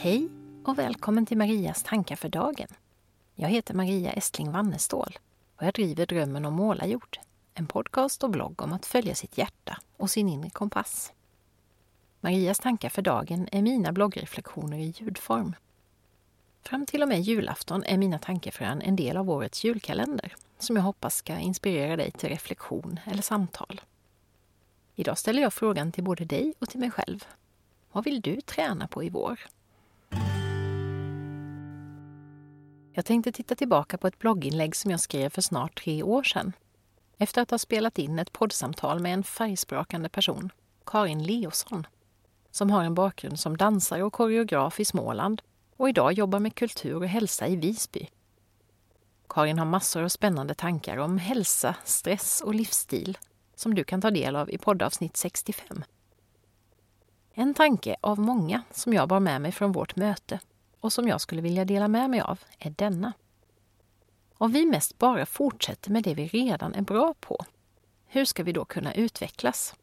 Hej och välkommen till Marias tankar för dagen. Jag heter Maria Estling Wannestål och jag driver Drömmen om målarjord, en podcast och blogg om att följa sitt hjärta och sin inre kompass. Marias tankar för dagen är mina bloggreflektioner i ljudform. Fram till och med julafton är mina tankefrön en del av årets julkalender som jag hoppas ska inspirera dig till reflektion eller samtal. Idag ställer jag frågan till både dig och till mig själv. Vad vill du träna på i vår? Jag tänkte titta tillbaka på ett blogginlägg som jag skrev för snart tre år sedan. Efter att ha spelat in ett poddsamtal med en färgsprakande person, Karin Leosson, som har en bakgrund som dansare och koreograf i Småland och idag jobbar med kultur och hälsa i Visby. Karin har massor av spännande tankar om hälsa, stress och livsstil som du kan ta del av i poddavsnitt 65. En tanke av många som jag bar med mig från vårt möte och som jag skulle vilja dela med mig av är denna. Om vi mest bara fortsätter med det vi redan är bra på, hur ska vi då kunna utvecklas?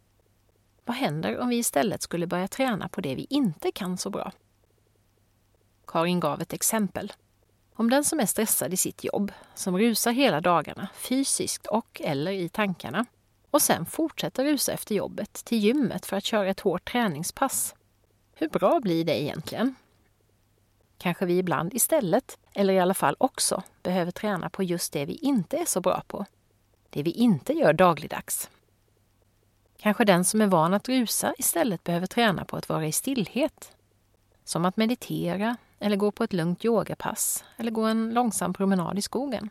Vad händer om vi istället skulle börja träna på det vi inte kan så bra? Karin gav ett exempel. Om den som är stressad i sitt jobb, som rusar hela dagarna fysiskt och eller i tankarna och sen fortsätter rusa efter jobbet till gymmet för att köra ett hårt träningspass. Hur bra blir det egentligen? Kanske vi ibland istället, eller i alla fall också, behöver träna på just det vi inte är så bra på. Det vi inte gör dagligdags. Kanske den som är van att rusa istället behöver träna på att vara i stillhet. Som att meditera, eller gå på ett lugnt yogapass, eller gå en långsam promenad i skogen.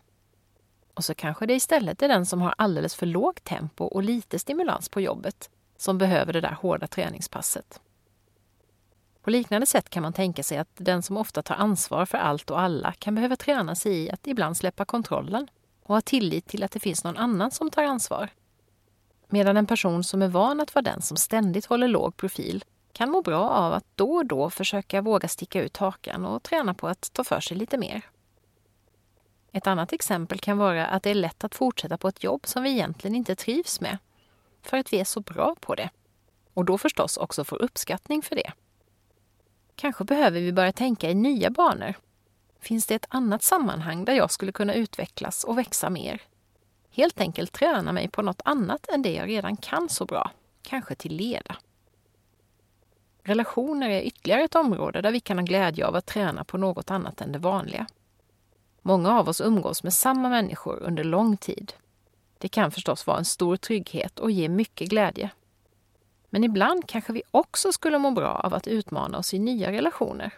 Och så kanske det istället är den som har alldeles för lågt tempo och lite stimulans på jobbet som behöver det där hårda träningspasset. På liknande sätt kan man tänka sig att den som ofta tar ansvar för allt och alla kan behöva träna sig i att ibland släppa kontrollen och ha tillit till att det finns någon annan som tar ansvar. Medan en person som är van att vara den som ständigt håller låg profil kan må bra av att då och då försöka våga sticka ut hakan och träna på att ta för sig lite mer. Ett annat exempel kan vara att det är lätt att fortsätta på ett jobb som vi egentligen inte trivs med, för att vi är så bra på det. Och då förstås också får uppskattning för det. Kanske behöver vi börja tänka i nya banor. Finns det ett annat sammanhang där jag skulle kunna utvecklas och växa mer? Helt enkelt träna mig på något annat än det jag redan kan så bra, kanske till leda. Relationer är ytterligare ett område där vi kan ha glädje av att träna på något annat än det vanliga. Många av oss umgås med samma människor under lång tid. Det kan förstås vara en stor trygghet och ge mycket glädje. Men ibland kanske vi också skulle må bra av att utmana oss i nya relationer.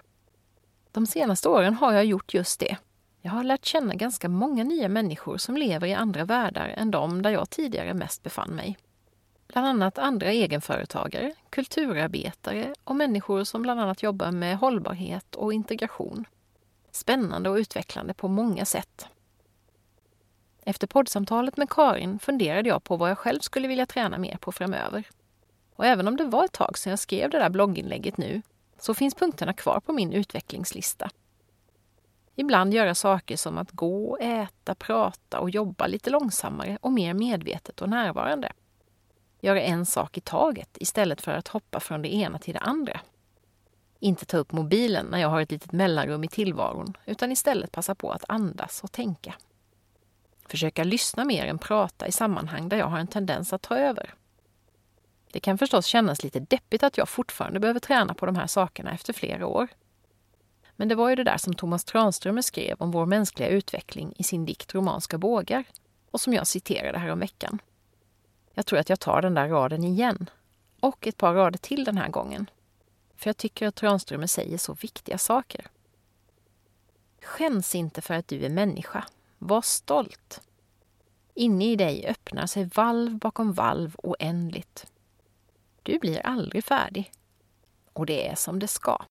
De senaste åren har jag gjort just det. Jag har lärt känna ganska många nya människor som lever i andra världar än de där jag tidigare mest befann mig. Bland annat andra egenföretagare, kulturarbetare och människor som bland annat jobbar med hållbarhet och integration. Spännande och utvecklande på många sätt. Efter poddsamtalet med Karin funderade jag på vad jag själv skulle vilja träna mer på framöver. Och även om det var ett tag sedan jag skrev det där blogginlägget nu, så finns punkterna kvar på min utvecklingslista. Ibland göra saker som att gå, äta, prata och jobba lite långsammare och mer medvetet och närvarande. Göra en sak i taget istället för att hoppa från det ena till det andra. Inte ta upp mobilen när jag har ett litet mellanrum i tillvaron, utan istället passa på att andas och tänka. Försöka lyssna mer än prata i sammanhang där jag har en tendens att ta över. Det kan förstås kännas lite deppigt att jag fortfarande behöver träna på de här sakerna efter flera år. Men det var ju det där som Thomas Tranströmer skrev om vår mänskliga utveckling i sin dikt Romanska bågar och som jag citerade här om veckan. Jag tror att jag tar den där raden igen. Och ett par rader till den här gången. För jag tycker att Tranströmer säger så viktiga saker. Skäms inte för att du är människa. Var stolt. Inne i dig öppnar sig valv bakom valv oändligt. Du blir aldrig färdig. Och det är som det ska.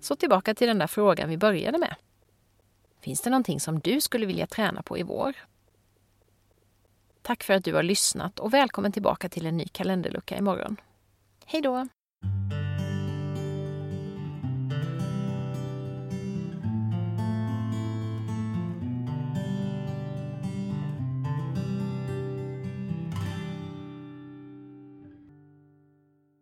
Så tillbaka till den där frågan vi började med. Finns det någonting som du skulle vilja träna på i vår? Tack för att du har lyssnat och välkommen tillbaka till en ny kalenderlucka imorgon. Hej då!